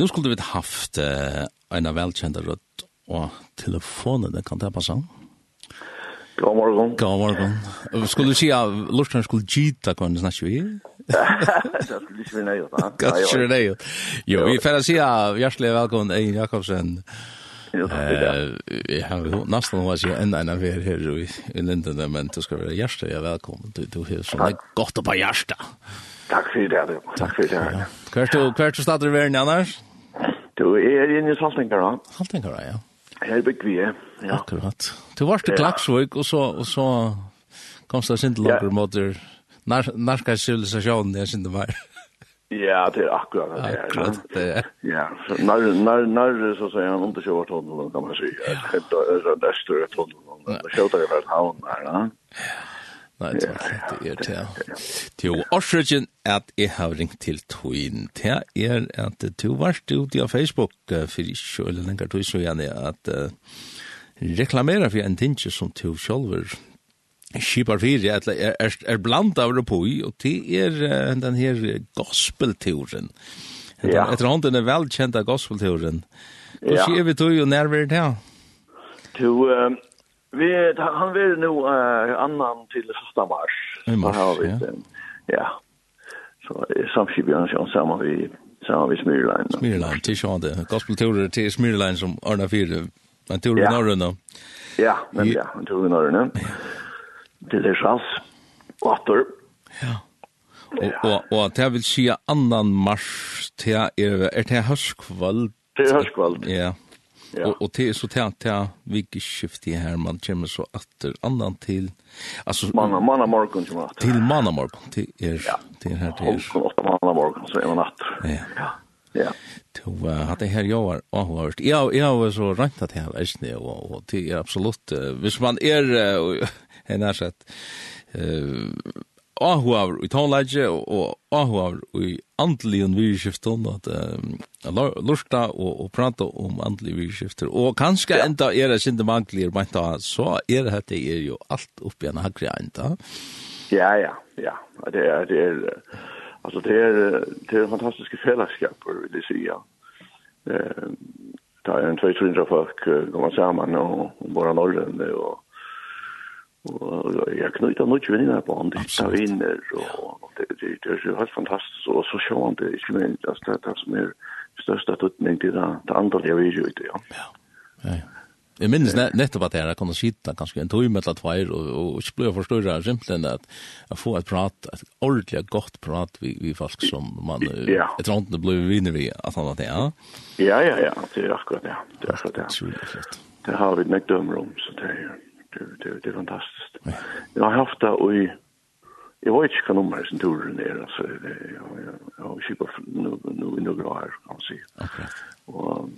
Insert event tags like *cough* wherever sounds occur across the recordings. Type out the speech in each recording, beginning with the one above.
Nu skulle vi haft uh, en av velkjente rødt og telefonen, kan det passe? God morgen. God morgen. Skulle du si at Lortland skulle gita hva du snakker *laughs* vi? Det skulle ikke vi nøye. Kanskje det nøye. Jo, vi får si at hjertelig *laughs* velkommen Egin Jakobsen. Eh, Jeg har nesten hva sier enda en affær her i i Linden, men du skal være hjertelig velkommen. Du du har sånn godt å på hjertet. Takk for det, Takk for det. Hvert du stadig i verden, Anders? Du er inne i Saltingara. Saltingara, ja. Her bygg vi, ja. Akkurat. Du varst i Klaksvøk, og så, og så kom det sin til langer måter norska civilisasjonen, jeg synes det var. Ja, det er akkurat det. Akkurat det, ja. Ja, så når, når, når så sier han undersjøver tunnelen, kan man si. Det er det større tunnelen. Det skjøter i hvert havn her, da. Ja. Nei, det var det er til. Til årsøkjen at jeg har ringt til Tøyen. Det er at du var ute av Facebook for ikke eller lenger tog så gjerne at uh, reklamera for en ting som du sjølver skipar fyrir, eller er, er er blant av det på i, og det er uh, den her gospelturen. Ja. Etter hånd den er velkjenta gospelturen. Hvordan er vi tog og nærverd her? Du, Vi, han vill nog uh, annan till första mars. I mars, har vi, ja. Den, ja. Så samskipjärn som samman vi samman vi Smyrlein. Smyrlein, till sånt. Gospelturer till Smyrlein som Arna Fyre. En tur i ja. norrön Ja, men ja, en tur i norrön. Ja. Till det sjans. Åter. Ja. Och och och det jag vill se annan mars till är er det höstkvöld. Det är. Ja. Ja. og och till så til, til vilket skift det man kommer så atter annan til... Altså, manna manna morgon till natt. Til manna morgon till er ja. till här till er. Och åtta manna morgon så är man natt. Ja. Ja. Ja. To uh, det her jo var avhørt. har Ja, jag var så rent at jeg är det og, og det är absolut uh, hvis man er, uh, en er sett, uh, áhugaver i tónleidje og áhugaver i andeligen virskiften, at lorsta og og prata om andelige virkskifter. Og kanskje ja. enda er det sinde mangler, men da så er det dette er jo alt oppi en hagri enda. Ja, ja, ja. Det er, det er, altså det er, det er fantastiske fellesskaper, vil jeg si, ja. Det er en 200 folk kommer sammen og bare norrende og Og jeg knyter noe kvinner på han, de tar vinner, og det det, det er helt fantastisk, og så sjåan det, ikke minst, det er det som er største tøtning til det det andre jeg vil gjøre det, ja. Ja, ja. Jeg minnes nettopp at jeg kunne sitte ganske en tog med et tveir, og ikke ble forstørre av simpelthen at jeg får et prat, et ordentlig godt prat vi vi folk som man, etter hånden ble vinner vi, at han at det, ja? Ja, ja, ja, det er akkurat det, det er akkurat det. Det har vi nekdømmer om, så det är det, det, det är fantastiskt. Jag har haft det och jag vet inte vilka nummer som turen är. Alltså, jag har kipat nu, nu i några år kan man säga. Okay. Och,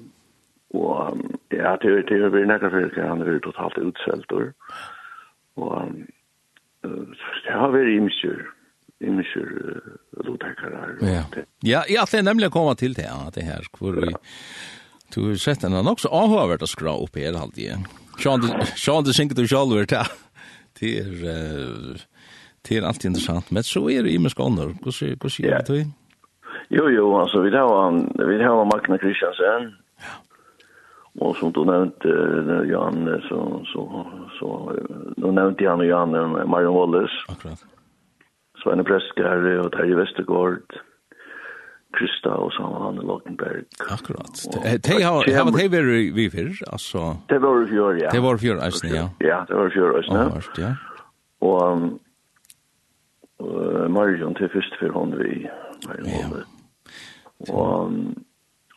och ja, det, det är väl nära för han är totalt utsällt. Och det har varit imkjur imkjur lotekare. Ja, ja ja det er nemlig å komme til det, ja, det her, Hvor vi, du har sett den också avhöver å skra opp her, alltid. Ja. Sean det synker du selv over det. Det er det er alltid interessant, men så er det i med skåner. Hur ser det? Jo jo, alltså vi har vi har Magna Christiansen. Ja. Och som du nämnt Jan så så så då nevnte Jan och Jan Marion Wallace. Akkurat. Så en og och Terje Westergaard. Krista och så han i Lockenberg. Akkurat. Det har har det varit vi för alltså. Det var i fjör ja. Det var för oss ja. Ja, det var för oss ja. Ja. Och eh Marion till först för hon vi. Ja. Och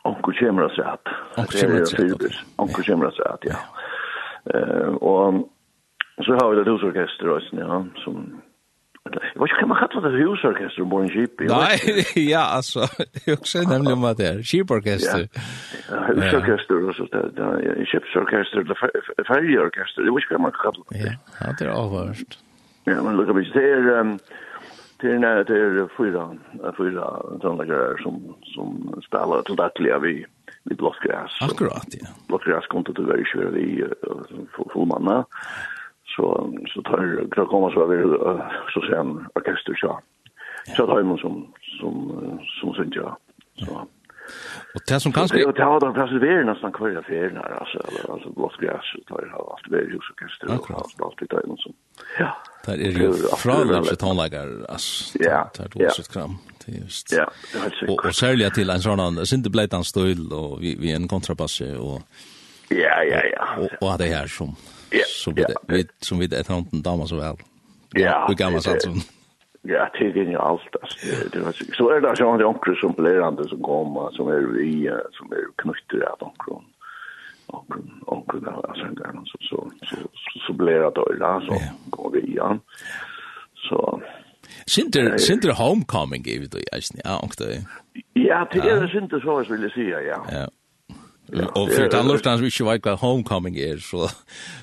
onkel Kemra så att. Onkel Kemra så att. Onkel Kemra så att ja. Eh och så har vi det husorkester också ja som Jag vet inte om man kallar det husorkester på en skip. Nei, ja, altså, jeg också nemlig om att det er skiporkester. Ja, husorkester och så där. Skipsorkester, färjeorkester. Jag vet inte om man kallar det. Ja, det er avhörst. Ja, men lukka mig. Det är... Det är det er fyra fyra tonlager som som spelar til dagliga vi vi blockgräs. Akkurat ja. Blockgräs kom till det vi kör vi fullmanna så så tar jag komma så vi så sen orkester så. Så tar man som som som syns ja Så. Och det som kanske Det tar den plats där nästan kvar affär när alltså alltså blåsgräs så tar jag allt det hus och kastar och allt det där som. Ja. Det är ju från att tonlägger alltså. Ja. Det är också kram. Just. Ja, det har sig. Och särskilt till en sån annan synthblade stil och vi vi en kontrabass och Ja, ja, ja. Och, och det här som som vi som vi ett handen damer så väl. Ja. Vi gamla satsen. Ja, det är ju allt alltså. Så är det så att onkel som blir som kommer som är vi som är knutter av onkel. Onkel onkel alltså där så så så blir det då alltså går vi igen. Så Sinter Sinter homecoming gave det ju. Ja, onkel. Ja, det är Sinter så vill jag säga, ja. Ja. Och för den lustan som inte vet vad homecoming är så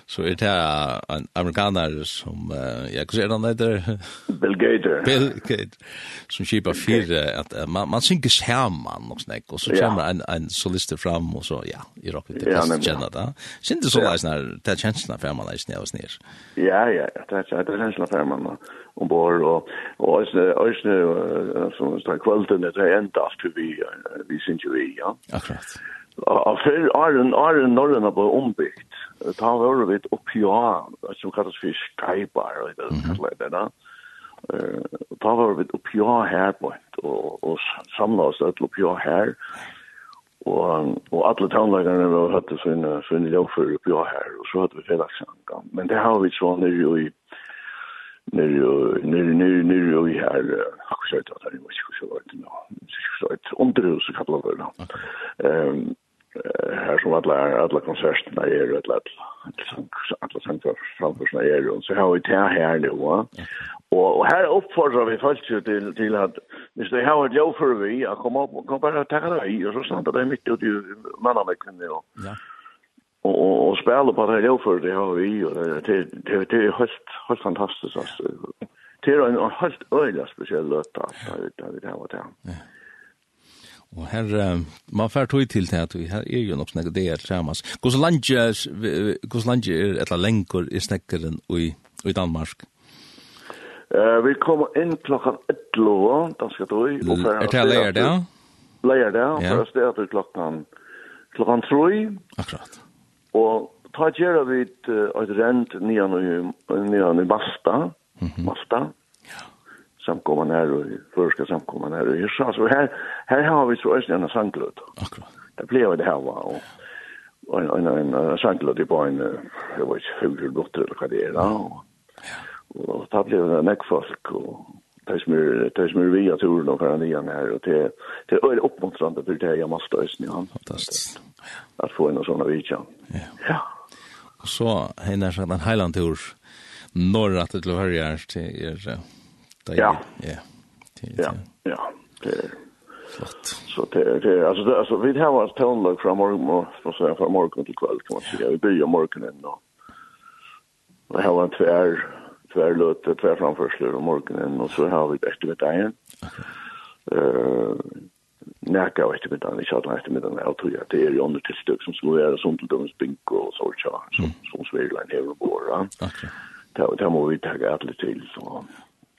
så är det en amerikaner som jag kan säga han heter Bill Gator. Bill Gator. Som skipa fyra att man, man synkes hemman och snäck och så kommer en, en solist fram och så ja, i rock det det fast känna det. Syns det så där när det känslan för man är och snär. Ja, ja, det er det känslan för man ombord och och ösne som står kvällen det är ända vi vi syns ju ja. Akkurat. Og fyrir åren, åren norrena ble ombyggt. Da var vi oppi som kallas for skybar, og det kallar det da. Da var vi oppi her, og, og samla oss alle oppi her. Og, og alle tannlagerne var hatt sine, sine jobbfører oppi her, og så hadde vi fredagsankan. Men det har vi så nere i nere nere nere nere i här har jag sagt att det var så så vart nu så så ett underhus kallar det då. Ehm här som alla alla konserterna är ett alla alla sankar framför sig är och så har vi det här nu va? Och och här uppfordrar vi folk till till att hvis det har ett jobb för vi att komma upp och komma bara ta det i och så stannar det mitt ute i mannamäcken nu ja. Och och, och spela på det här för det har vi och det det det är helt helt fantastiskt alltså. Det är en helt öjla speciell låt alltså det det har varit ja. Og her, man fær tog til til vi her er jo nok snakka det er træmas. Hvordan land er etla lengur i snekkeren i Danmark? Vi kommer inn klockan 11, då tog. Er det leir det? Leir det, for oss det er klockan 3. Akkurat. Og ta gjerra vi et rent nian i Masta, Masta, samkomman här och förska samkomman här och Hirsa. Så här, här har vi så ösnen en sanklöt. Akkurat. Det blev det här var Och, och en, en, en sanklöt på en, jag vet inte, hur gott eller vad det är. Ja. Och då blev det näck folk och det som är, det som är via turen och för igen här. Och det, det är uppmuntrande för det jag måste östliga. Fantastiskt. Att få en sån här vidtjän. Ja. ja. Och så är det en heilantur norrat till Hörjärs till er Det ja. Ja. Ja. Ja. Det flott. Så det det alltså det alltså vi har ett tonlag från morgon och så från morgon till kväll kan man säga. Vi börjar morgonen då. Vi har en tvär tvär låt tvär framförslur om morgonen och så har vi efter med dagen. Eh näka efter med dagen, jag hade efter med dagen jag tror jag det är ju under till stök som skulle göra sånt till dem spinko och så tjå som som svärlan här på borra. Okej. Det det måste vi ta allt till så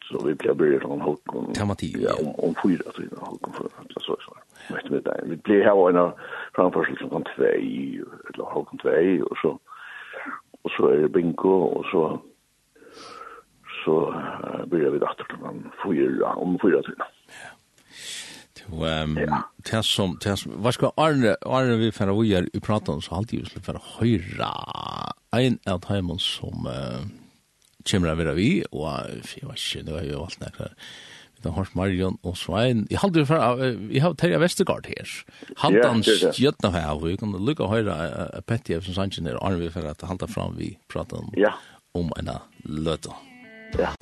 så vi blev började från Holkon. Temati. Ja, om, om fyra så innan Holkon för att så så. Vet vi där. Vi blev här en framförsel som kom två eller Holkon två och så och så är det bingo och så så börjar vi efter klockan fyra om fyra så innan. Jo, ehm det som det som vad ska Arne Arne vi för vi är i prata om så alltid vi skulle för höra en av timon som kommer jeg være vi, og jeg vet ikke, det var jo alt nekker. Vi har hørt Marion og Svein. Jeg halte jo fra, jeg har Terje Vestergaard her. Halte han skjøttene her, og vi kan lukke og høre Petty Efsen Sanchin her, og Arne vil for at halte fram vi prater om, ja. om en løte. Ja.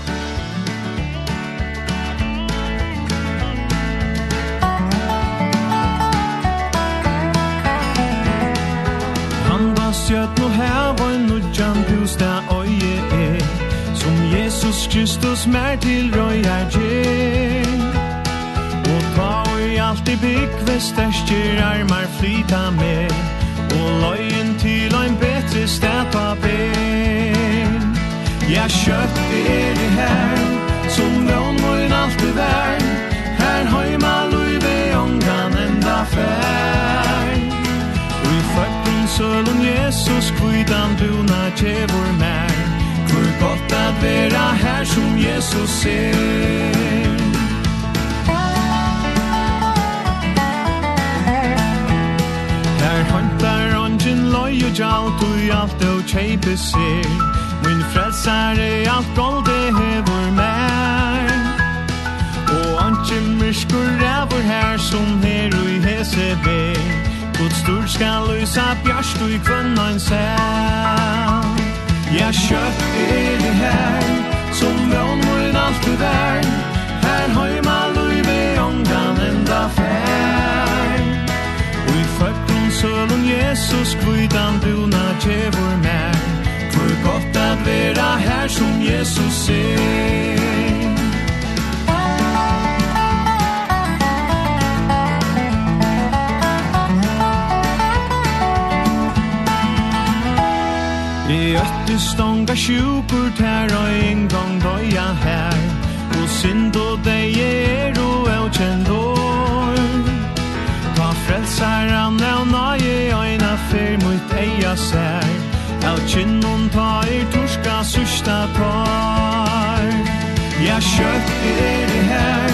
Han var skjøtt nå her, og nå jump just der, og Jesus Kristus mer til røyar gjer Og ta og alt i bygg ved størstjer armar flyta med. Og løyen til ein betre sted ta ben Ja, kjøtt det er det her Som vån vån alt i vær Her heima løyve ångan enda fær. Og i sølun Jesus kvidan bruna tjevor mer gott att vera här som Jesus ser Her hantar ongen loj og jalt og allt og tjejpe ser Min frälsare allt gold det hever mer Og ånden myrskur ävor här som her og i hesebe Guds stor skal lysa bjørst og i kvunnan sär Ja, kjøtt er det her Som vrånmålen alltid är Här har ju Malmö i beångan enda fær. Og i fötton sölun Jesus Kvidan bruna tjevor när Hvor gott at vera her som Jesus är Nekka sjukur tær og en engang døya her. Og synd og deg er og eu kjendor Ta frelsar an av nøye øyna fyr mot eia sær. Av kynnon ta er torska sørsta tar Ja, kjøtt er det her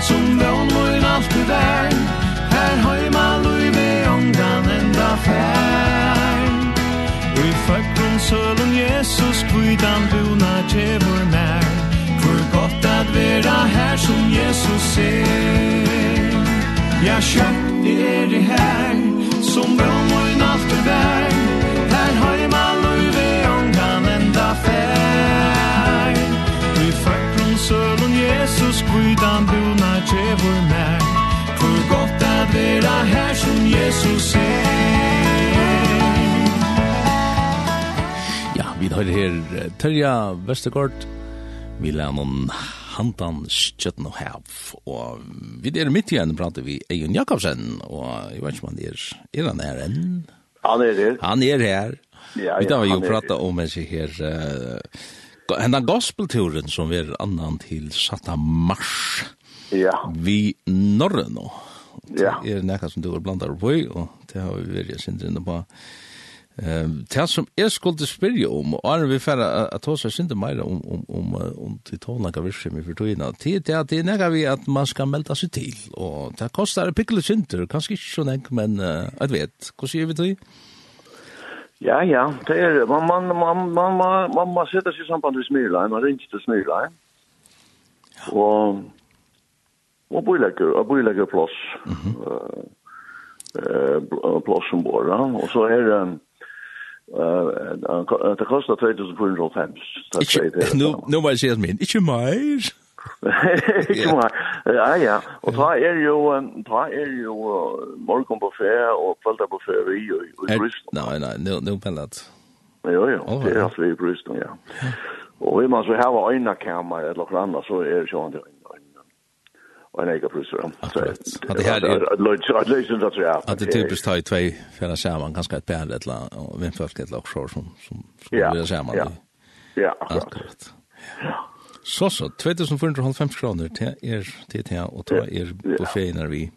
Som vån mun alt du der Her høyma løyve ongan enda fær sølun Jesus Kvidan bruna tjevor mer Hvor godt at vera her som Jesus ser Ja, kjøtt i er det her Som brån og i natt er vær. Her har jeg mal og i veongan enda fær Du fært sølun Jesus Kvidan bruna tjevor nær. Hvor godt at vera her som Jesus ser Vi har her Terja Vestergaard, vi lærer noen hantan skjøtten og hev, og vi er midt igjen prater vi Eion Jakobsen, og jeg vet ikke om han er, er han her enn? Han er her. Han er her. Ja, ja, vi har jo prata om en seg her, uh, hendan gospelturen som er annan til satta Mars, ja. vi norre nå. Ja. Det er nekka som du har blandet på, og det har vi vært sindrende på. Ja Eh, det som jeg skulle spyrja om, og er vi færre at hos jeg synte meira om, om, om, om til tålnaka virksomi for togina, tid er at det er nega vi at man skal melda seg til, og det kostar pikkelig synter, kanskje ikke sånn enk, men jeg vet, hva sier vi til? Ja, ja, det er, man, man, man, man, man, man, man setter seg i samband med smyrlein, man ringer til smyrlein, og, og bøylegger, og bøylegger plås, mm Eh, uh, plås som båra, og så er det, um, det kostar 2450. Nu nu vad säger min? Inte mer. *laughs* Ikke mer. Ja, ja. Og ta er jo, ta er jo morgenbuffet og kveldabuffet i, i Bryston. Nei, nei, nu nu pellet. Jo, jo, det er altså i Bryston, ja. Og vi man så hava øynakammer eller noe annet, så er det ikke annet og en egen professor. Akkurat. At det här är att lösen så tror jag. Att det typisk tar i tvei för att säga et ett et eller land och vem folk ett lag som som skulle vilja säga Ja, Ja, akkurat. Ja. Så så 2450 kroner til er till till og ta er på fejer vi.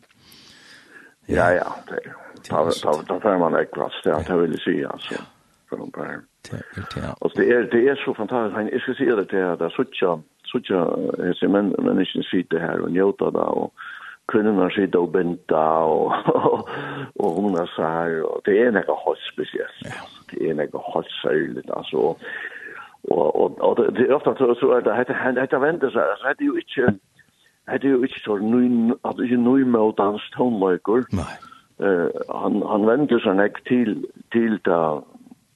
Ja, ja, det. Ta Da ta tar man ett det er det vill säga alltså. För de där. Och det er, det er så fantastisk. Jeg skal si det där där så tjockt sucha hese men men ikkje sitte her og njóta da og kvinnerna sitter og binta og, *laughs* og, og hun er sær, og det er nekka hot spesielt. Det er nekka hot særligt, altså. Og, og, og det, det er ofte så, så er det, hette, hette venter seg, altså, hette jo ikke, hette jo ikke så nøy, at ikke nøy med å danse tonløyker. Nei. eh han, han venter seg nek til, til da,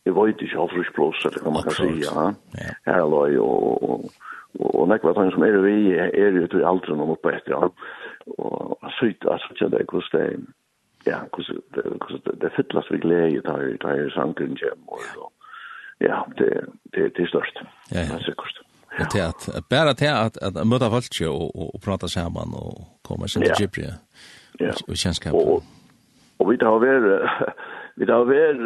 jeg vet ikke, hva frisk blåser, det kan man kan si, ja. Ja. Her er løy, og, og, og og nek var tann som er vi er jo til aldri noen oppe etter ja. og sykt at så det kost det ja kost det det fytlas vi glede da er, da er sangren hjem og ja det det det er størst ja ja det er sikkert Ja. Det at bare til at at møte folk og, og, og prata samman och komma sen till Gipri. Ja. og kjennskap. Og, og vi tar väl vi tar väl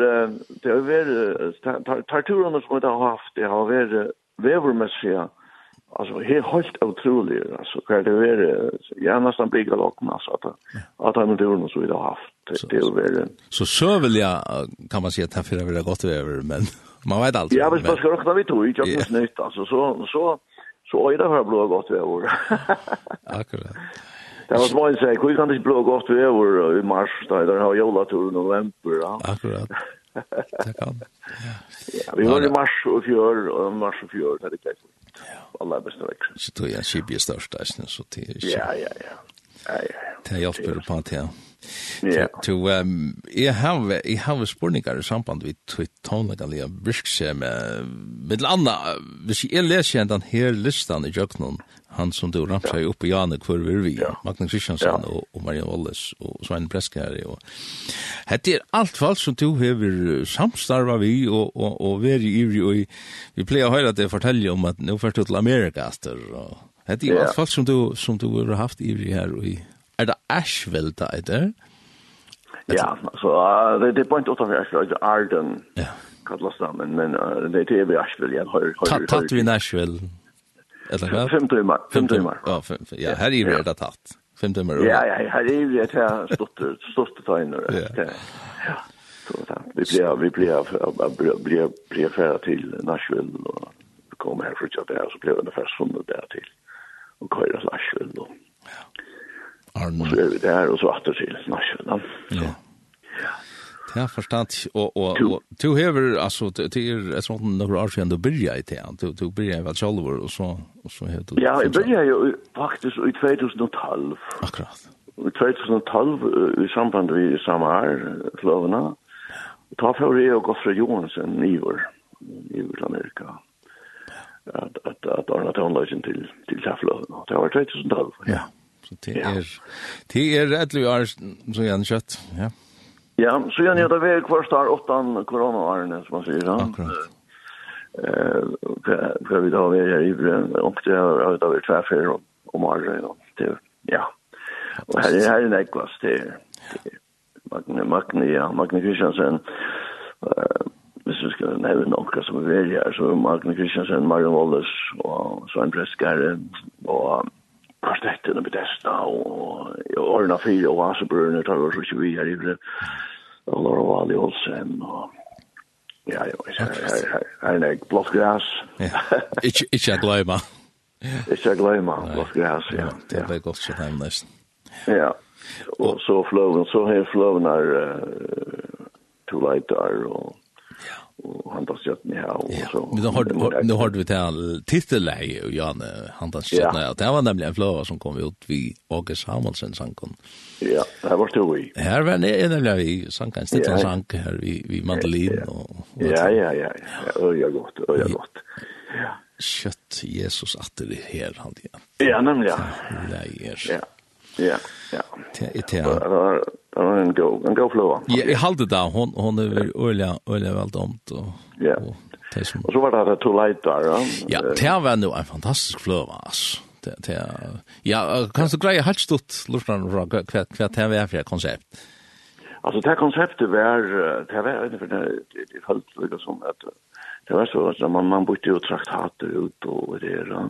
det har vært tar turene som vi har haft det har väl vävermässiga alltså det är helt otroligt alltså kan det vara jag nästan blir galocken alltså att att han det nog så vi har haft. Det är väl så så vill jag kan man säga att det förra vill gått över men *laughs* man vet alltid Ja, men man ska räkna vi tog ju just nytt alltså så så så är det här blå gott över *laughs* Akkurat. Det var små en säg, hur kan det blå gott över i mars, där har jag jobbat i november. Akkurat. *laughs* Det kan. Ja, vi var i mars och fjör och mars och fjör där det gick. Ja. Alla bästa veckor. Så tror jag Sibir största så till. Ja, ja, ja. Ja, ja. Det hjälper på att ja. Ja. To um jag har jag har spurningar i samband med tonliga briskse med med andra vi ser läser den här listan i Jöknon han som då ramsar ju upp i Janne kvar vi ja. Magnus Kristiansson och, och Maria Wallis och Svein Breskare och hade er allt fall som du har samstarva vi och och och vi i och vi plejer höra det fortälja om att nu förstått till Amerika efter och hade er allt fall som du som du har haft i här och i er det Asheville da, er det? Ja, så det er point utanför Asheville, det Arden. Ja. Kallas det, men, men det är vid Asheville igen. Tatt vi Nashville? Eller hva? Fem timmar. Fem timmar. Ja, ja här är det tatt. Fem timmar. Ja, ja, här vi det här stort stort tegner. Ja. Så vi blir vi blir blir blir färra till Nashville och kommer här för att det så blir det fast som det där till och köra Nashville då. Arne. Så er vi der, og så atter til nasjonen. Ja. Ja. Ja, forstått, og, og, og du hever, altså, det er et sånt noen år siden du byrja i det, du, du byrja i Vatsalver, og så, og så hever du... Ja, jeg byrja jo faktisk i 2012. Akkurat. I 2012, i samband med Samar-klovene, ta for jeg og Goffre Johansen i vår, i vår Amerika, at, at, at Arne Tønløsjen til, til Tafløvene. Det var 2012. Ja. ja. Så det er, det er et etterlig år, så gjerne kjøtt, ja. Ja, så gjerne det er hver star åttan koronaårene, som man sier, ja. Akkurat. Eh, för vi då har vært her i brøn, og det har da och tverfer om året, ja. Ja. Og her er her en ekvast, det Magne, Magne, ja, Magne Christiansen. eh, hvis vi skal nevne noen som er veldig her, så Magne Christiansen, Marion Wallace og Svein Preskare og kvartetten og Bethesda og Orna Fyre og Vasebrønne tar vi ikke vi her i det. Og Laura Wally Olsen og ja, ja, her er nek blått græs. Ikke jeg gløyma. Ikke jeg gløyma, blått græs, ja. Det er bare godt så heim nesten. Ja, og så fløven, så her fløven er to leitar og Handelsjötni här och så. Ja, nu har vi till titelläge och Janne Handelsjötni. Ja. Det var nämligen en flöva som kom ut vid August Samuelsen sankon. Ja, det var stod vi. Här var det nämligen vi sank en stittla sank här vi, vi Mandolin. Och, ja, ja, ja. ja, ja, gott, ja, gott. Ja. Kött Jesus att det här. Ja, nämligen. Ja. Ja. Ja, ja. Det var en god, en god fløve. Ja, jeg halte det, hon, hon er øyelig, øyelig veldig omt. Ja, og så var det her to leitar, ja. Ja, det var nu en fantastisk flow altså. Det, det, ja, kan du greie helt stort, lortan, hva det var for konsept? Alltså det här konceptet var det var inte för det det höll liksom som att det var så att man man bytte ju traktater ut och det där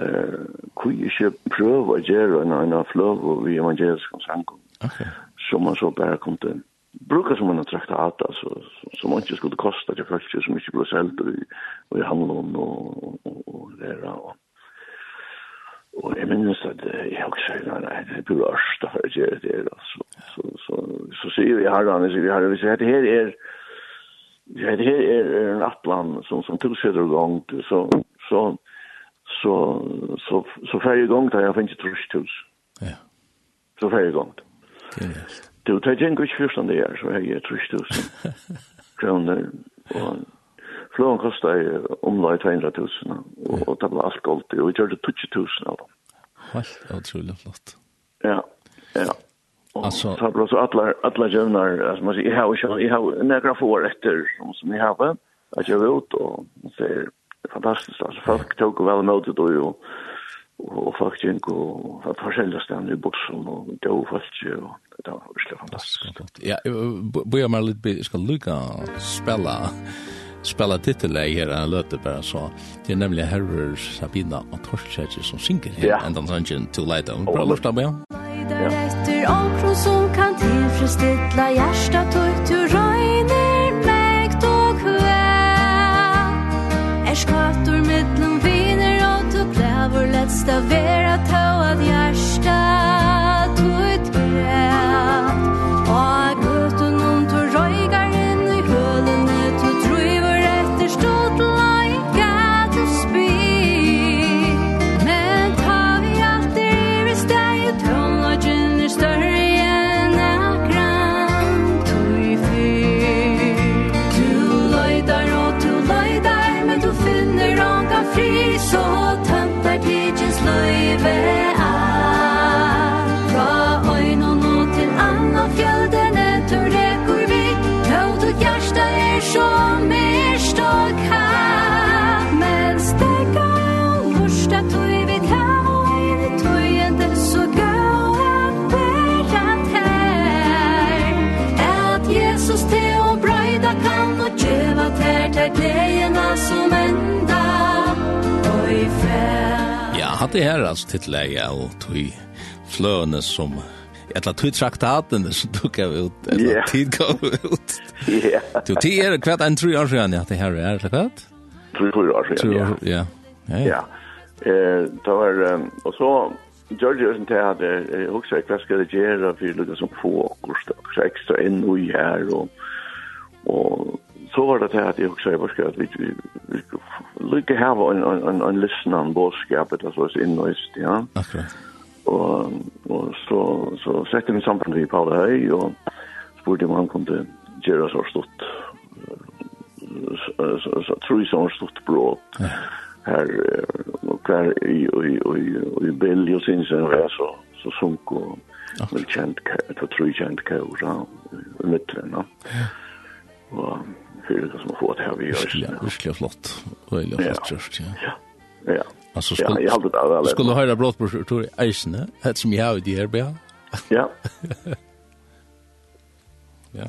eh kui ikkje prøva å gjere en annen flow og vi evangelisk sankom. Okay. Som man så bare kom til. Bruka som en traktat, altså, som man ikke skulle kosta til folk som ikke ble selt og, og i handlån og, og, og, og læra og Og jeg minnes at jeg har ikke sagt, nei, det blir ørst å høre gjøre det, altså. Så, så, så sier vi herre, han vi har vi sier at det her er, Ja, det her er en atlan som, som tilseder langt, så, så, så så så så färje gång där jag finns ett rusthus. Ja. Så fer färje gång. Det är det. Du tar ju inte först den där så här ett rusthus. Kronor och flån kostar om lite 200 000 och, och det var allt gott och vi det 20 000 av dem. Helt otroligt flott. Ja. Ja. Alltså så bra så alla alla jävnar alltså man säger jag har jag har några få år rätter som som ni har att jag vet och så fantastiskt alltså folk tog väl emot det då och og folk gikk og var forskjellige stann i bussen och då folk og det var virkelig fantastisk. Ja, vi har lite bit ska lukka spela spela titelä här en løte bara så. Det er nämligen Herrer Sabina og Torstjärn som synger här ända sen till Light on. Bra løft av meg Ja. Efter ankron som kan tillfredsställa hjärtat vera det her altså tittleie og tog fløene som Etla tog traktaten som du gav ut, etla eller tid gav ut. Ja. Du, tid er kvart enn tre år siden, ja, det her er, eller kvart? Tre, tre år siden, ja. Ja, ja. Ja, det var, og så, George Jørgen til hadde, jeg husker, hva skal det gjøre for lukket som fokus, akkurat, så ekstra inn og her, og, og så var det til at jeg husker, jeg husker at vi, vi, vi lukka hava en, en, en, en lyssnan bådskap, eller så innøyst, ja. Akkurat. Og, og så, så sette vi sammen med Paul Høy, og spurte om han kunne gjøre så stort, så tror jeg så stort bråd. Ja. Her, og hver i, i, i, i Belgi og Sinsen, og så, så sunk og okay. kjent, jeg tror jeg kjent kaura, i midtlen, ja. Og fyrir det som har fått her vi gjør. Ja, virkelig flott. Löjliga fastkörst, ja. Ja, ja. Alltså skulle, ja, jag hade det där. Skulle höra brottbror tror jag eisne, hett som jag har i det här, Ja. *laughs* Ja.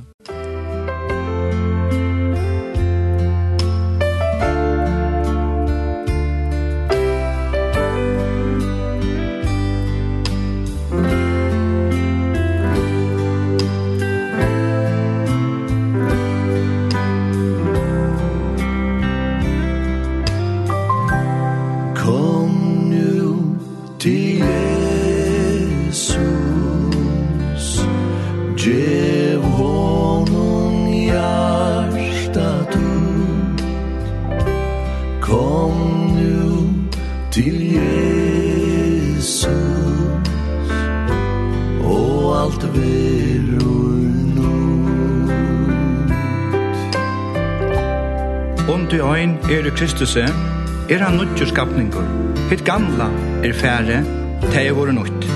Om du ein er Kristus, er han nødgjør skapninger. Hitt gamla er færre, det er våre nødt.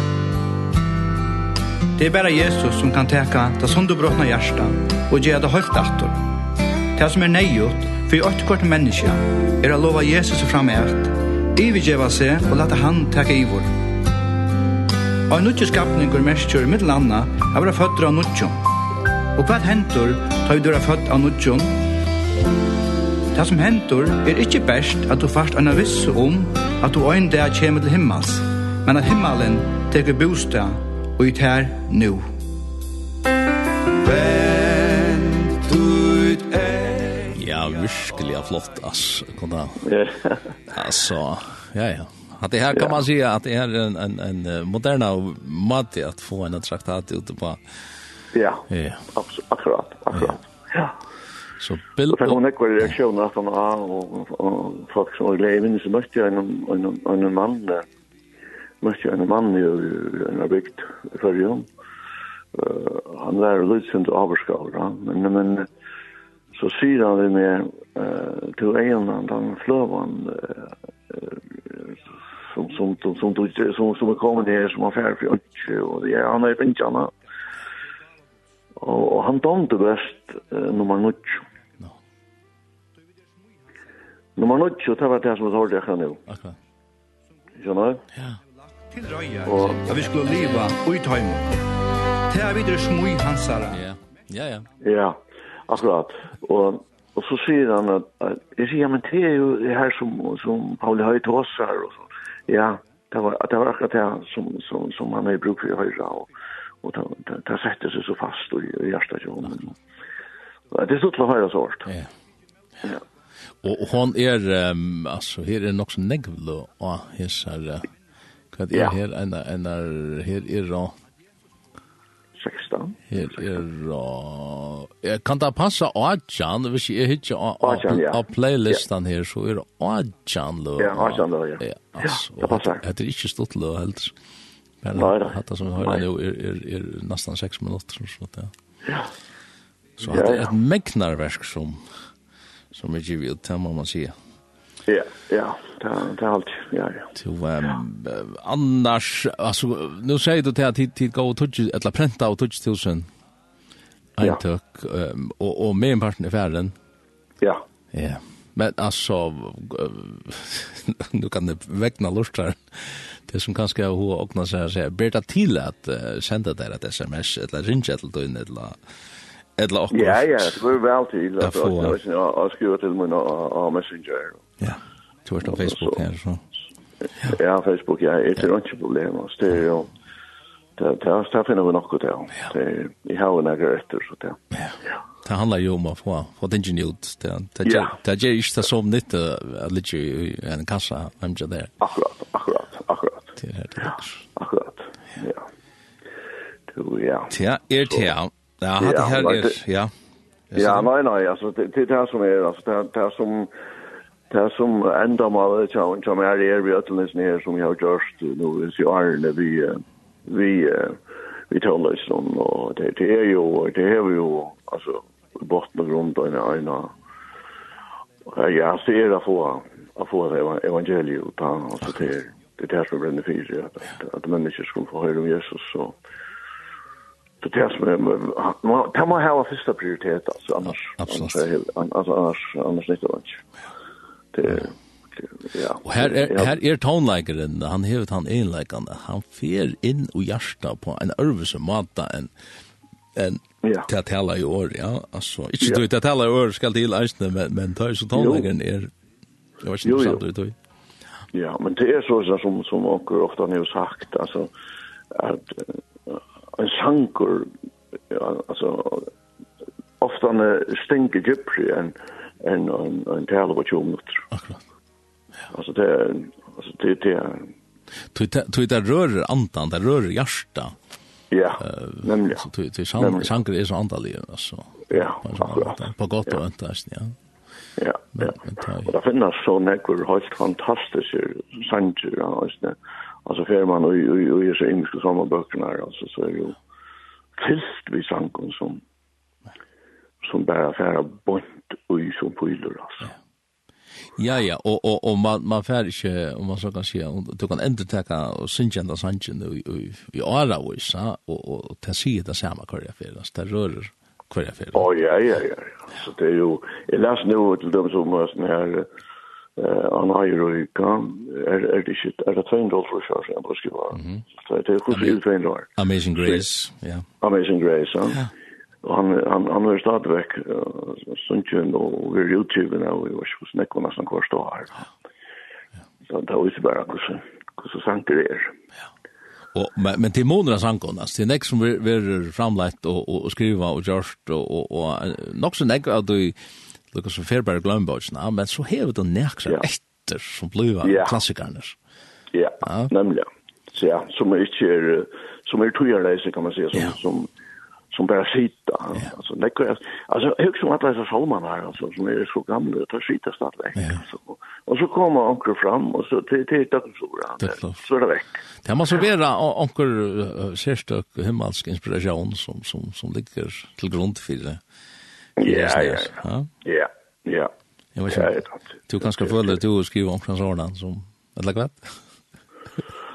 Det er bare Jesus som kan teka det sunderbrotna hjärsta og gjøre det høyt dator. Det som er nøyot for i åttekort menneske er å lova Jesus fram i alt, ivigjeva seg og lata han teka i vår. Og en nødgjør skapninger merskjør i middel anna å være føtter av nødgjør. Og hva hentur tar vi døra født av nødgjør Det som hendur er ikkje best at du fast anna viss om at du ein dag kjem til himmels, men at himmelen teker bostad og i tær nu. Vent ut ei Ja, virkelig er flott, ass. Kona. Alltså, ja, ja. Att det här kan man säga att det är en, en, en moderna måte att få en traktat ute på. Ja, ja. Abs akkurat, akkurat. Ja. Så bild och hon ekvar reaktion att han har och folk som glädje minns mötte jag en en en man där. Mötte jag en man i en abikt för ju. han var lucent avskåra men men så syr han det med eh till en den flövan som som som som som som kommer ner som affär för och det är han är inte annat. Och han dömde bäst nummer 9. Nummer 9, det var det som vi hørte akkurat nå. Akkurat. Skjønner du? Ja. Til røya, og at vi skulle leva ui tøymo. Det er videre smui hansara. Ja, ja, ja. Ja, akkurat. Og, og så sier han at, jeg sier, ja, men det er jo det her som, som Pauli Høy tåsar og så. Ja, det var, det var akkurat det som, som, som han har brukt for i høyra og, og det, det, det setter seg så fast og i hjertet til honom. Det er stort å høyra så Ja, ja. ja. Og, og hon er, um, altså, her er nok så negvlo, og her er, hva er her, en er, en er, her er, og, 16. Her er, uh, kan det passa Ajan, hvis jeg hittir av playlistan her, så er Ajan lo. Ja, Ajan lo, ja. Ja, altså, det passar. Det er ikke stort lo, heldur. Men hatt som vi høyrer nå er, er, er nesten 6 minutter, så det. Ja. Så det er et megnarverk som som er givet ut, det må man säga. Ja, ja, det er allt, ja, ja. Så, um, annars, alltså, nu säger du till att hit, hit gå och eller prenta och tutsch tusen eintök, um, och, och med en parten i färden. Ja. Ja, men alltså, nu kan det väckna lustar, det som kanske har hur och när så här, ber det till att uh, sända där ett sms, eller ringa till dig, eller eller akkurat. Ja, ja, det går vel til at jeg skriver til min og Messenger. Ja, du har Facebook her, så. Ja, Facebook, ja, det er ikke problem, altså, det er jo, det finner vi nok ut, ja. Jeg har jo nægge etter, så det, ja. Det handlar ju om att få få den genut det det det är ju inte så nytt att ligga i en kassa vem jag där. Akkurat, akkurat, akkurat. Det är det. Akkurat. Ja. Du ja. Ja, är det. Ja, det här är, det... ja. Ja, nej, nej, alltså det, det är det här som är, alltså det här, det här som, det här som enda mal det här, som är det vi ötländes ner som jag har gjort nu i Arne, vi, vi, vi talar om, och det, det är ju, det är ju, alltså, botten och grund och ena, jag ser att få, att få det evangeliet, och så det, det är det här som bränner fyra, att, att människor skulle få höra om Jesus, och, Så det som är, kan man ha första prioritet alltså annars annars alltså annars annars inte va. Det ja. Och här är här är tonläkaren, han hevet han enläkaren. Han fer in och hjärta på en örvelse mata en en Ja. Det tala i år, ja. Alltså, inte du det tala i år ska till Eisne men men tar så tonläkaren är Jag vet inte sant du. Ja, men det är så som som också ofta har sagt alltså att en sankur, ja, altså, ofta en stinker gypri enn en, en, en tale på 20 minutter. Akkurat. Ja. Altså, det er, altså, det, det er... Tui det rör andan, det rör hjarta. Ja, uh, nemlig. Så tui, tui sjanger er så andalig, altså. Ja, på akkurat. Måte, På godt og ønta, ja. Ja, ja. Og det finnes så nekker helt fantastiske sanger, altså, alltså för man och och är så engelska samma böckerna alltså så är ju fyllt vi sankon som som bara färra bort och i som pylor alltså. Ja. Ja ja, og og og man man fer ikkje om man så kan sjá, og du kan endur taka og syngja enda sangen og og vi ara og sa og og ta sig det sama kvar jeg fer, det rør kvar jeg fer. Å ja ja ja. Så det er jo, jeg las nå til dem som var sånn her han har ju er er det shit er det två dollar för sig jag måste vara så det är ju sjukt två dollar Amazing Grace ja. Amazing Grace ja. Och han han han har startat veck sånt ju och vi YouTube nu och vad skulle snacka om nästan kvar står här så det är ju bara kus kus sant det är ja. Og, men, men til måneder sankonas, til nek som vi er framleit og, og, og skriva og gjørst og, og, og nok så nek at du Lukas som fer bara glömbotsen, men så hever hevet den ja. etter som bliva ja. klassikerna. Ja, ja. nemlig. Så ja, som er är inte som er tøyerleise, kan man si, som ja. som som bare sitter. Yeah. Alltså det kan alltså hög at att läsa Salman här alltså som er så gamle, och tar sitter snart väck. Yeah. Alltså. Och så kommer onkel fram og så til, till tack så er det vekk. det väck. Det måste onker, uh, sérstøk, himmelsk inspirasjon som som som ligger til grunn för det. Ja, ja, ja. Ja, ja. Jag vet inte. Du kan ska följa du skriver om sådant som eller vad?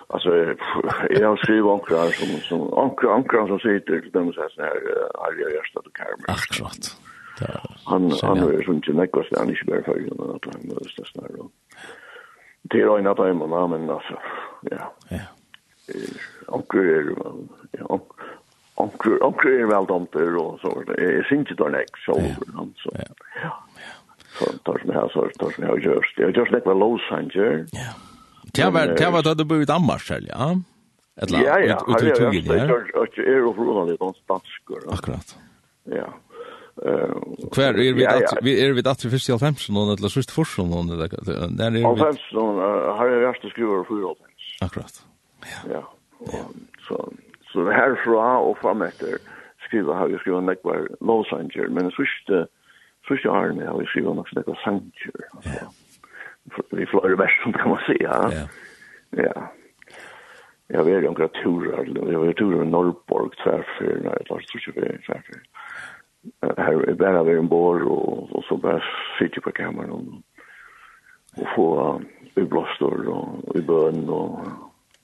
Alltså jag har skrivit ankrar som som ankrar ankrar som sitter till dem så här Arja Gärstad och Karmen. Akkurat. Han han är sån generisk och han är inte för att han är snälla då. Det är en av dem men alltså ja. Ja. Ankrar är ja onkur onkur er vel domter og så er inte då nek så han så. Ja. Så tar som här så tar som har görs. Jag just nek var Los Angeles. Ja. Det var det var då du bodde i Danmark själv, ja. Ett land. Ja, ja. Ut ut ut. Jag är och från det dansk. Akkurat. Ja. Eh, kvar er vi att vi är vi att vi först i 50 någon eller sist forsen någon eller där är vi. 50 har jag vært att skruva för Akkurat. Ja. Ja. Så så herfra og fram efter skriva har jag skrivit like var Los Angeles men så sist så sist har jag har skrivit något sådär sanger alltså i Florida väst kan man säga ja ja Jag vet ju om graturer, jag vet ju om Norrborg tvärför, nej, jag tror inte det tvärför. Här är bara vi en bor och, och så bara sitter på kameran och, och få uh, i blåstor och i bön och,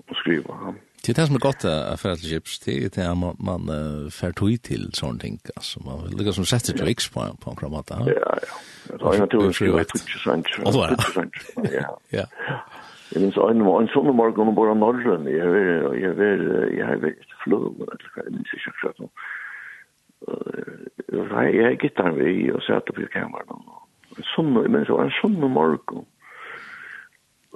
och skriva. Ja. Det är det som är gott att förädla chips. Det är det man, man uh, fär tog till sådana ting. Alltså, man vill lyckas som sätter till X på, på en kramat, Ja, ja. Det är naturligtvis ju det tutsesant. Ja. Ja. Jeg *laughs* minns en, en sånne morgen om bare norren. jeg har jeg har jeg har ett flug. jeg minns ikke akkurat inte exakt. Jag har gitarren vi, og satt opp i kameran. En sånne, men så en sånne morgen,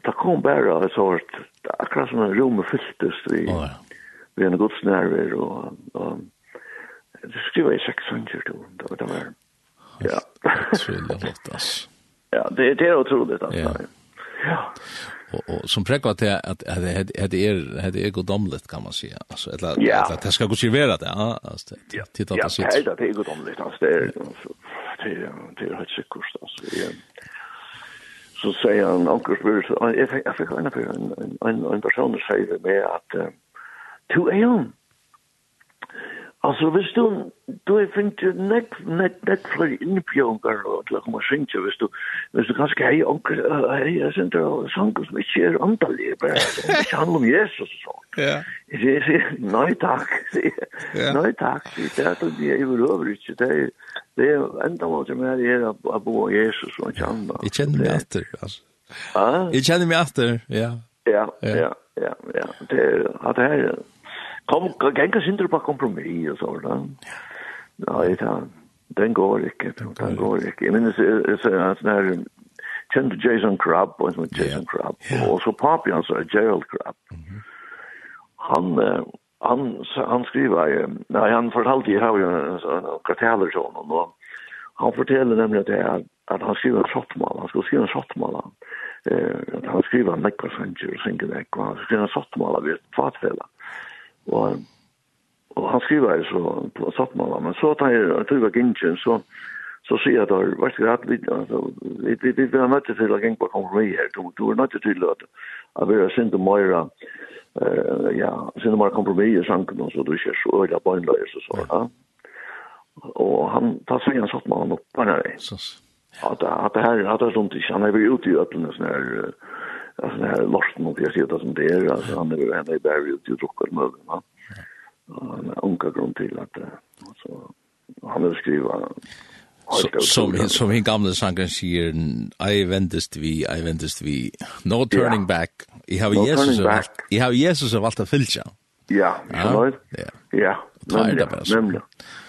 det kom bare så att akkurat som en rom fylltes vi, oh, ja. vi en godsnerver, og, og det skriver jeg 600 då det var det var. Ja. det flott, ass. *laughs* Ja, det, det är otroligt alltså Ja. ja. Och, och som präckar till att att det det är det är godomligt kan man säga alltså eller eller att det ska gå sig vara det ja alltså titta på sitt ja det är godomligt alltså det är det är det är helt sjukt alltså så säger han onkel spyr så jag fick jag fick en en en person säger med att to är hon Altså, hvis du, du er finnet nekk, nekk, nekk flere innbjørnger, og til å komme synge, hvis du, hvis du kanskje hei, onker, hei, jeg synes det er sanger som ikke er antallig, bare, som ikke handler om Jesus og sånt. Ja. Jeg sier, sier, nei takk, sier, nei takk, sier, det er det vi er over ikke, det er, det er enda måte med det er å bo av Jesus og ikke annet. Jeg kjenner meg etter, altså. Ja? Jeg kjenner meg etter, ja. Ja, ja, ja, ja, det er, at det er, kom gänga synder på kompromiss og så da. Nej, det den går ikke, den går ikke. Jeg minnes, så at den her, kjente Jason Crabb, og som Jason Crabb, og så papi hans er Gerald Crabb. Han, han, han skriver, nei, han fortalte, jeg har jo en karteller sånn, og han forteller nemlig at det er, at han skriver en sottmål, han skal skrive en sottmål, eh, han skriver en nekva sanger og synger nekva, han skriver en sottmala et tvatfella. Og, og han skriver jo så på Sattmala, men så tar jeg tror jeg Gintjen, så, så sier jeg da, vært greit, vi, altså, vi, vi, vi er nødt til å gjenge på kompromi her, du, du er nødt til å at vi er sint og møyre, uh, ja, sint og møyre kompromi i sanken, så du ikke er så øyla bøgnløyes og så, ja. Og han, da sier han Sattmala opp, bare så At, at det her, at det er sånt ikke, han er vi ute i øtlene, sånn her, uh, alltså det här Larsen och jag ser det som det är. Alltså han är han är berg ute och druckar med va. Och onka grund till att alltså han vill skriva som som hin gamla sangen säger I vendest vi I vendest vi. No turning back. I have Jesus I have Jesus av allt att fylla. Ja, ja. Ja tar det bara. Nemlig,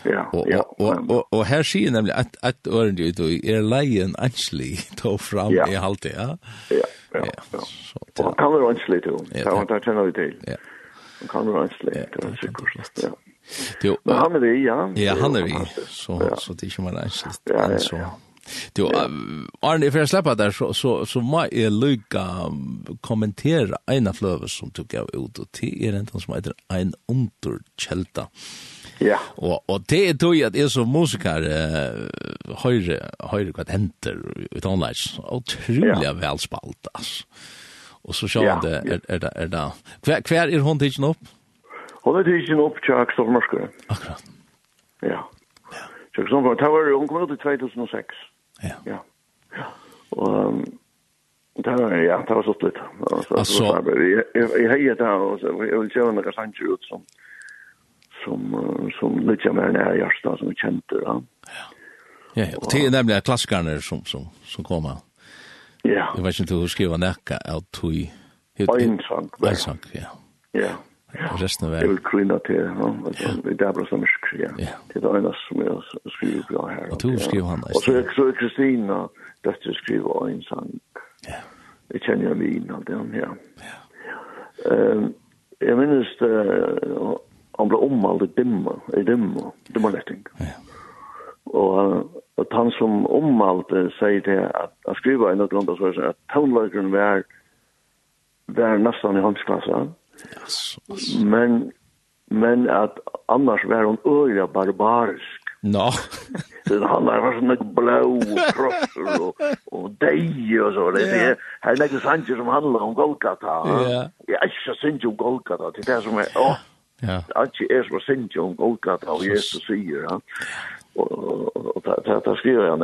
Ja. Og, ja, og, og, og her sier nemlig at, at ordentligt ut og er leien actually *laughs* ta fram i halte, ja? ja. Ja. Ja. Så kan det ordentligt då. Det har inte något till. Ja. Kan det ordentligt. Det är säkert. Ja. Jo, han er vi, ja. Ja, han er det. Så så det är ju man actually. Ja, ja. Du, Arne, if jeg slipper der, så, så, så må jeg lykke kommentere en av fløve som du gav ut, og det er en som heter Ein Underkjelta. Ja. Og, og det er tog at jeg som musiker uh, høyre, høyre hva det henter utanleis, utrolig ja. velspalt, altså. Og så sjå ja. det, er, er det, er det, hver, hver er hun tidsen opp? Hun er tidsen opp til Aksel Mørskere. Akkurat. Ja. Ja. Så jeg var ung, kom ut i 2006. Ja. Ja. Og Det var ja, det var så slut. Alltså jeg heier det och så jeg vil köra noen sanger ut som som som litt mer när jag står som känt då. Ja. Ja, og det er nemlig klassikerne som som som kommer. Ja. Jeg vet ikke inte hur skriva näka att tui. Einsang. Einsang, ja. Ja resten av verden. Jeg vil kryna til, ja. Det er bra som er ja. Det er det ene som jeg skriver bra her. Og du skriver han, Og så er Kristina, dette skriver en sang. Ja. Jeg kjenner jo min, av den, ja. Ja. Jeg minnes det, han ble omvalgt i dimma, i dimma, dimma letting. Ja. Og at han som omvalgte sier det, at han skriver en eller annen, at toneløkeren var, var nesten i håndsklassen. Ja Yes, yes. Men men at annars var hon øyla barbarisk. No. Den *laughs* han var sån där blå kropp og og dej og så det er är er lägger Sanchez som handlar om Golgata. Ja. Ja, jag syns ju Golgata. Det är som er åh. Ja. Att är så syns ju Golgata og Jesus säger han. Och det det skriver jag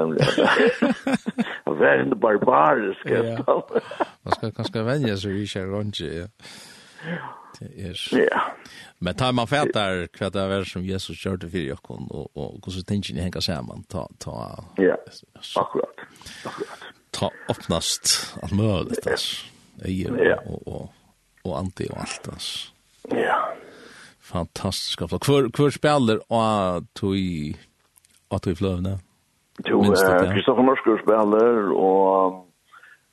Vær en barbarisk. Ja. Man ska kanske vänja sig vid sig runt. Ja. Det er... Ja. Men tar man fætar hva det er som Jesus kjørte och och hur så tänker ni hänga samman ta... ta ja, akkurat. Akkurat. Ta öppnast alt möjligt altså. Eier ja. och och, och anti och allt altså. Ja. Fantastisk. Kvar kvar spelar och tog i fløvne? Jo, Kristoffer Norskur spiller, og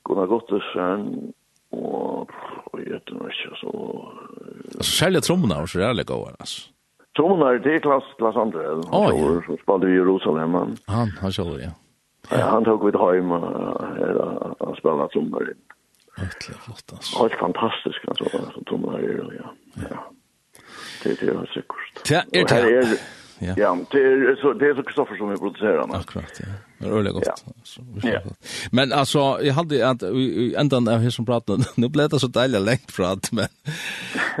Gunnar Gottersen, og jeg vet ikke, så... Altså, særlig trommene er så jævlig gode, altså. Trommene er det Klaas, Klaas André, oh, ja. som spalte i Jerusalem. Han, han kjøler, ja. ja. Han tok vidt hjem og uh, spille trommer inn. Høytlig flott, altså. Helt fantastisk, altså, som trommene er, ja. ja. Det, det er sikkert. Det er det, ja. Ja, det er så, det er så Kristoffer som vi produserer, men. Akkurat, ja. Det är ordentligt gott. Ja. Ja. Men alltså jag hade att ändan av hur som pratade *laughs* nu blev det så deilig längt prat men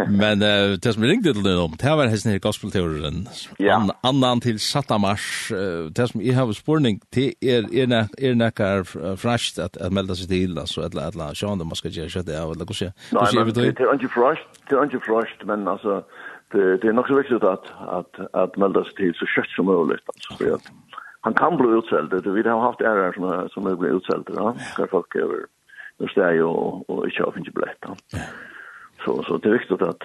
*laughs* men uh, det som ringde till dem det var hästen i gospelteorin. Ja. An, Annan till Satamars det som jag har spårning till er ena ena kar fräscht att att melda sig till alltså att att la sjön man ska göra så av, eller hur ska vi det det? er ikke fräscht det er ikke fräscht men altså, det det er nok så viktig at, at, at melda seg til så kjøtt som mulig, altså, for at, han kan bli utsälld. Vi har haft ärrar som, som är blivit utsälld. Ja? ska folk över nu steg och, och inte har inte blivit. Ja. Så, så det är viktigt att,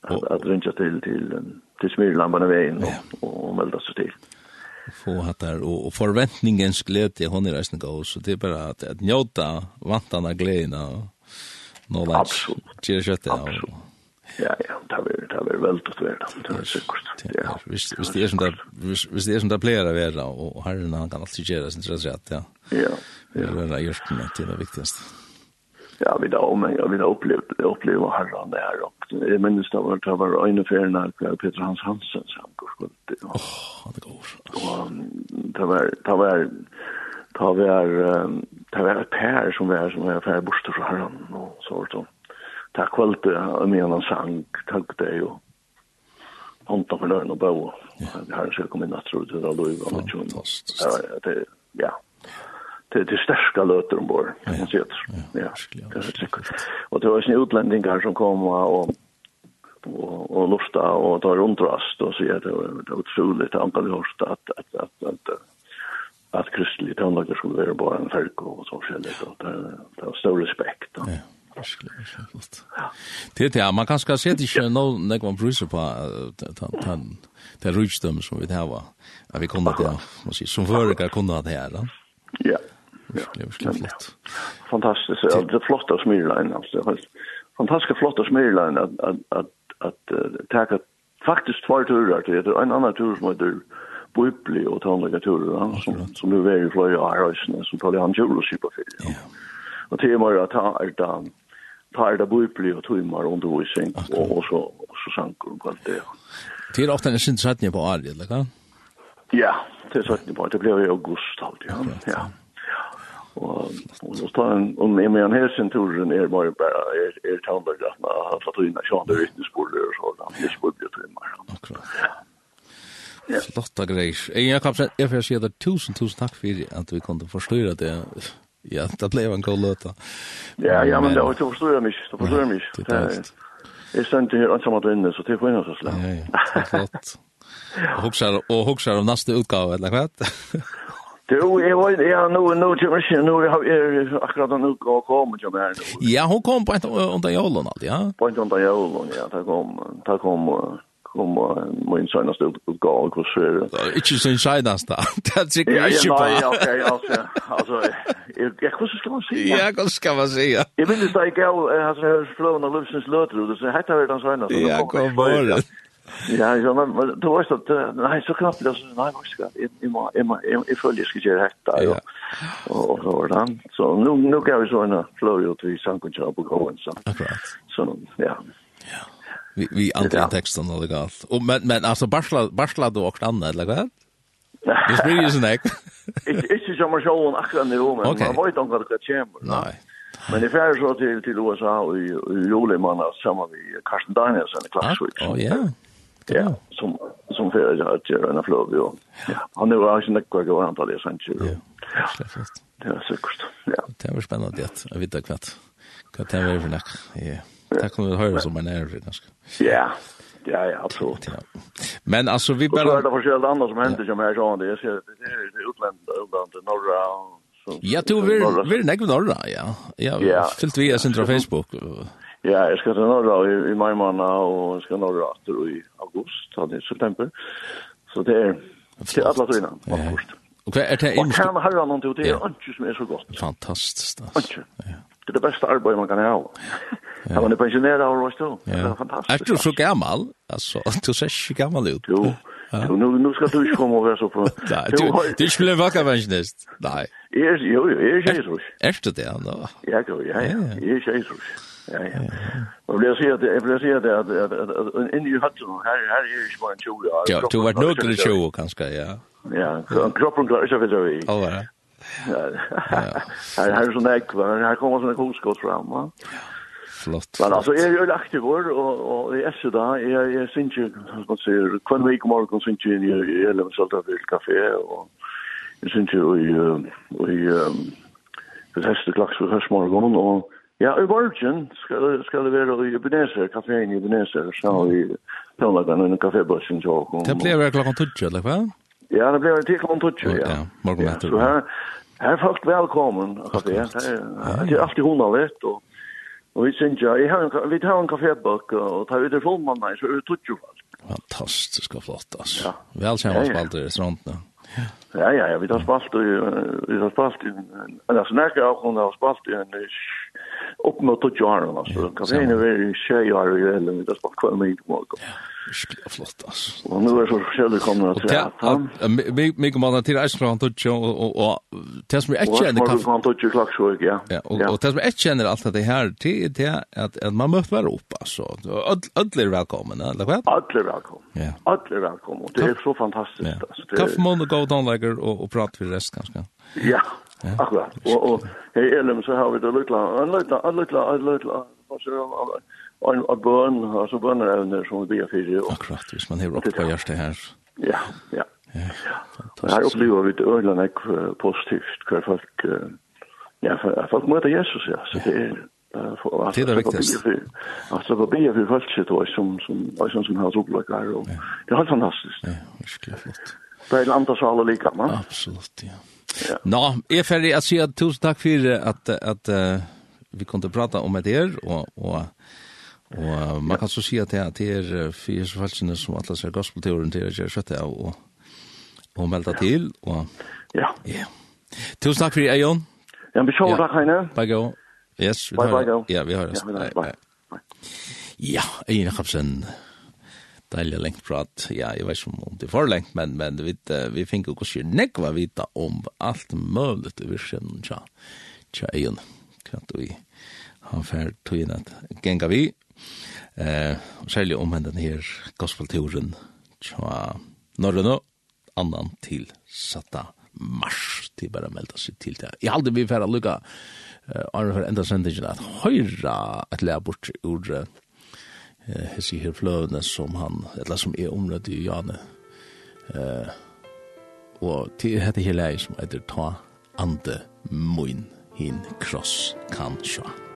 att, att rinja till, till, till smyrlambarna vägen och, och, och melda sig till få hatt där och, och förväntningens glädje hon är resten gå så det är bara att, att njuta vantarna glädjerna och nåla. Absolut. Cheers Ja ja, det är det har vært veldig å være det, det er sikkert. Ja. Hvis det er som det, hvis hvis det er som det pleier å være, og herren han kan alltid gjøre sin trøst rett, ja. Ja, ja. Det er gjort med til det viktigste. Ja, vi da om, ja, vi da opplevde, vi opplevde herren det her, og jeg minnes det var, det var øyne ferien av Peter Hans Hansen, som han går skuldt. Åh, han er god. Og det var, det var, det var, det var et pær som var, som var ferdig bort fra herren, og så var det sånn ta kvölte og med en sang tagde det jo honta for løgn og bau vi har ikke kommet natt tror til det løy og det tjun ja det det største løter ombord kan man si ja det er sikkert. Og det var sånne utlendingar som kom og och och lusta och ta rundrast och så var det otroligt antal hörst att att att att att kristlig tonlager skulle vara bara en färg och så själv det det har stor respekt. Ja. Det er det, man kan skal se det ikke noe när man bruser på den den rychdom som vi har, at vi kunne det, må si, som förr kunne det her, da. Ja. Virkelig, virkelig flott. Fantastiskt, det är flott att det in. Fantastiskt flott att smyrla in att, att, att, att tacka faktiskt två turer till det. En annan tur som heter Bibli och tonliga turer som, som nu är i flöja i rösten som tar det han kjul och sypa för. Ja. Och det är bara att ta tar det bøypli og tøymar undervisning og, og så, så sanker og alt det. Det er ofte en sin sattning på Ari, eller hva? Ja, det er sattning på Ari. Det ble i august alltid, ja. ja. Og, og så tar en, om jeg med en hesen turen er bare bare er, er tøymer, at man har fått tøyna kjande vittnesporer og sånn, det er spurte jo tøymar. Akkurat. Ja. Flotta greier. Egen Jakobsen, jeg får si at tusen, tusen takk for at vi kunne forstyrre det ja, det blev en god låt. Ja, ja, men det var ju förstår jag mig, det förstår jag mig. Det Jag ständ här ensam att inne så det får skönhet så slä. Ja, ja, flott. Och huxar och huxar om nästa utgåva eller vad? Du, jeg var, ja, nå, nå, nå, er akkurat han uke og kom, ikke mer. Ja, hun kom på en under jævlen, ja. På en under jævlen, ja, det kom, det kom, om min senaste utgåva och *laughs* det. Inte sin senaste. Det tycker jag inte på. Ja, okej, alltså. Alltså, jag kunde ska man säga. Ja, kunde ska man säga. Jag vill inte säga jag har hört av Lufsens Lucens låter och så heter det den senaste. Ja, kom bara. Ja, ja, men du vet att nej så knappt det så nej vad ska jag i må i må i följer ska göra detta och och så där. Så nu nu kan vi så en flow ut vi sank och och gå så. Akkurat. Så ja. Vi vi andra texten och legalt. Och men men alltså Barsla Barsla då och annat eller vad? Det blir ju snack. Är är ju som man show och akra nu men man vet inte vad det kommer. Nej. Men det är så till till USA och Jule man har samma vi Carsten Danielsson i klass switch. Oh ja. Ja, som som för jag har gjort en flöv Ja. Han nu har ju näck kvar han tar det sen ju. Ja. Det är säkert. Ja. Det är spännande att veta kvart. Kvart är väl för nack. Ja. Det kan du höra som en är Ja. Ja, ja, absolut. Ja. Men alltså vi bare... Og så bara... Det är andre som hender som här sånn, Det er utländska, utländska, norra... Ja, du, vi är nägg norra, ja. Ja, fyllt vi sin Facebook. Ja, jeg skal til norra i i majmana og jeg skal norra i august, da det er september. Så det er til alle tøyna, man först. Och vad är det inne? Och kan herre noen til, det är ikke som er så gott. Fantastiskt. Ikke. Det er det beste arbetet man kan ha. Ja. Han er pensionerad av oss då. Det er fantastisk. Är du så gammal? Alltså, *laughs* du ser så gammal ut. Jo, Ja. Nu, nu skal *laughs* du ikke komme og være så på... Nej, du, du skulle en vacker pensionist. Nej. Er, jo, jo, er Jesus. Er, er du det ändå? Ja, jo, ja, ja. Er Jesus. Ja, ja. Och jag säger att jag vill säga att att att in i hatten här här är ju bara en tjuv. Ja, du vart nog till tjuv kanske, ja. Ja, kroppen klarer ikke å för vi. Ja, *laughs* va. Ja. Här här sån där, her kommer sånn där fram, va. Ja. Flott. Men alltså är ju aktiv vår og, og jeg och och i SU där är jag syns ju vad säger kvar vecka morgon syns ju i eller så där og jeg synes jag syns ju i i det heste klaks for hörs morgon och ja i morgon ska skal det være i Ebenezer, kaféen i Ebenezer, så vi planlägger en kaffebussen så och Det blir klockan 12 eller vad? Ja, det blir til klokken 12 ja. Ja, Morgon etter. Så her, her er folk velkommen, kafé. Det er alltid hon har vet och Og vi synes ja, jeg har en, vi tar en kafébøk, og tar ut i fullmann så er det tutt folk. Fantastisk og flott, altså. Ja. Vel kjenner oss spalt i restauranten. Ja. ja, ja, ja, vi tar spalt i, vi tar spalt i, altså, nærkere av hun har spalt i en upp mot och jar alltså. Kan se när vi kör ju i eller med att spela med och Ja, flott alltså. Och nu är så själv kommer att säga. Vi vi kommer att till Island och och och det som vi inte känner kan man ta ju klack så ja. Ja, och det som vi inte känner allt det här till det att att man måste vara upp alltså. Alla är välkomna, eller vad? Alla är välkomna. Ja. Alla är välkomna. Det är så fantastiskt alltså. Kaffe måndag gå down lager och och prata för rest kanske. Ja, Ja. Akkurat. Og, og her i Elm så har vi det lykkelig, en lykkelig, en lykkelig, en lykkelig, en av bøn, altså bønnerevner som vi ber for. Akkurat, hvis man har opp på hjertet her. Ja, ja. Ja, fantastisk. Her opplever vi det øyla nek positivt, hver folk, ja, folk møter Jesus, ja, så det er, Det er det viktigste. viktigaste. Alltså vad blir for folk sitt og som som som som har så blöckar och det er helt fantastisk. Ja, virkelig flott. Det er en andre sal og lika man. Absolut, ja. Ja. Nå, jeg er ferdig å si at tusen takk for at, at uh, vi kunne prata om det her, og, og, og uh, man kan så si at det er, det er fire falskene som alle ser gospelteoren til å gjøre kjøttet av, og, og melde til, og ja. ja. Tusen takk for det, Eion. Ja, vi kjører takk, Heine. Bye, go. Yes, vi tar, bye, bye, go. Ja, vi har oss. Ja, vi har oss. Ja, Eion Jakobsen deilig lengt prat. Ja, jeg vet ikke om det er for lengt, men, men vi, vi finner jo ikke nekva vita om alt mulig i virkjen tja, tja egen. Kvart vi har fær tøyen at genga vi, eh, særlig om den her gospelturen tja norrønå, annan til satta mars til bare melda seg til det. Jeg halde vi færre lukka, uh, Arne, for enda sendingen at høyra et lea bort ur uh, hessi her fløvene som han, eller som er omrødt i Jane. Eh, og til dette her leie som heter Ta Ande Moin hin kross kan sjå.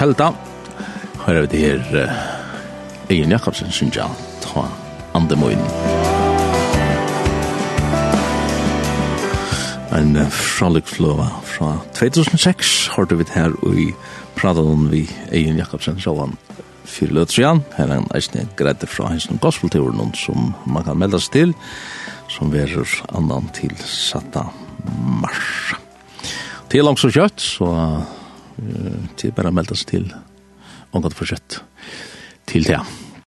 Kjelda. Her er det her uh, Egen Jakobsen, synes jeg, ta Andemoin. En uh, fralikfløva fra 2006 hørte vi her i Pradalen vi Egen Jakobsen, så han fyrir løtrian. Her er en eisne greide fra hans gospelturen som man kan melda seg til, som verur annan til satta mars. Til langs og kjøtt, så til, bare melda seg til, om godt fortsett til det.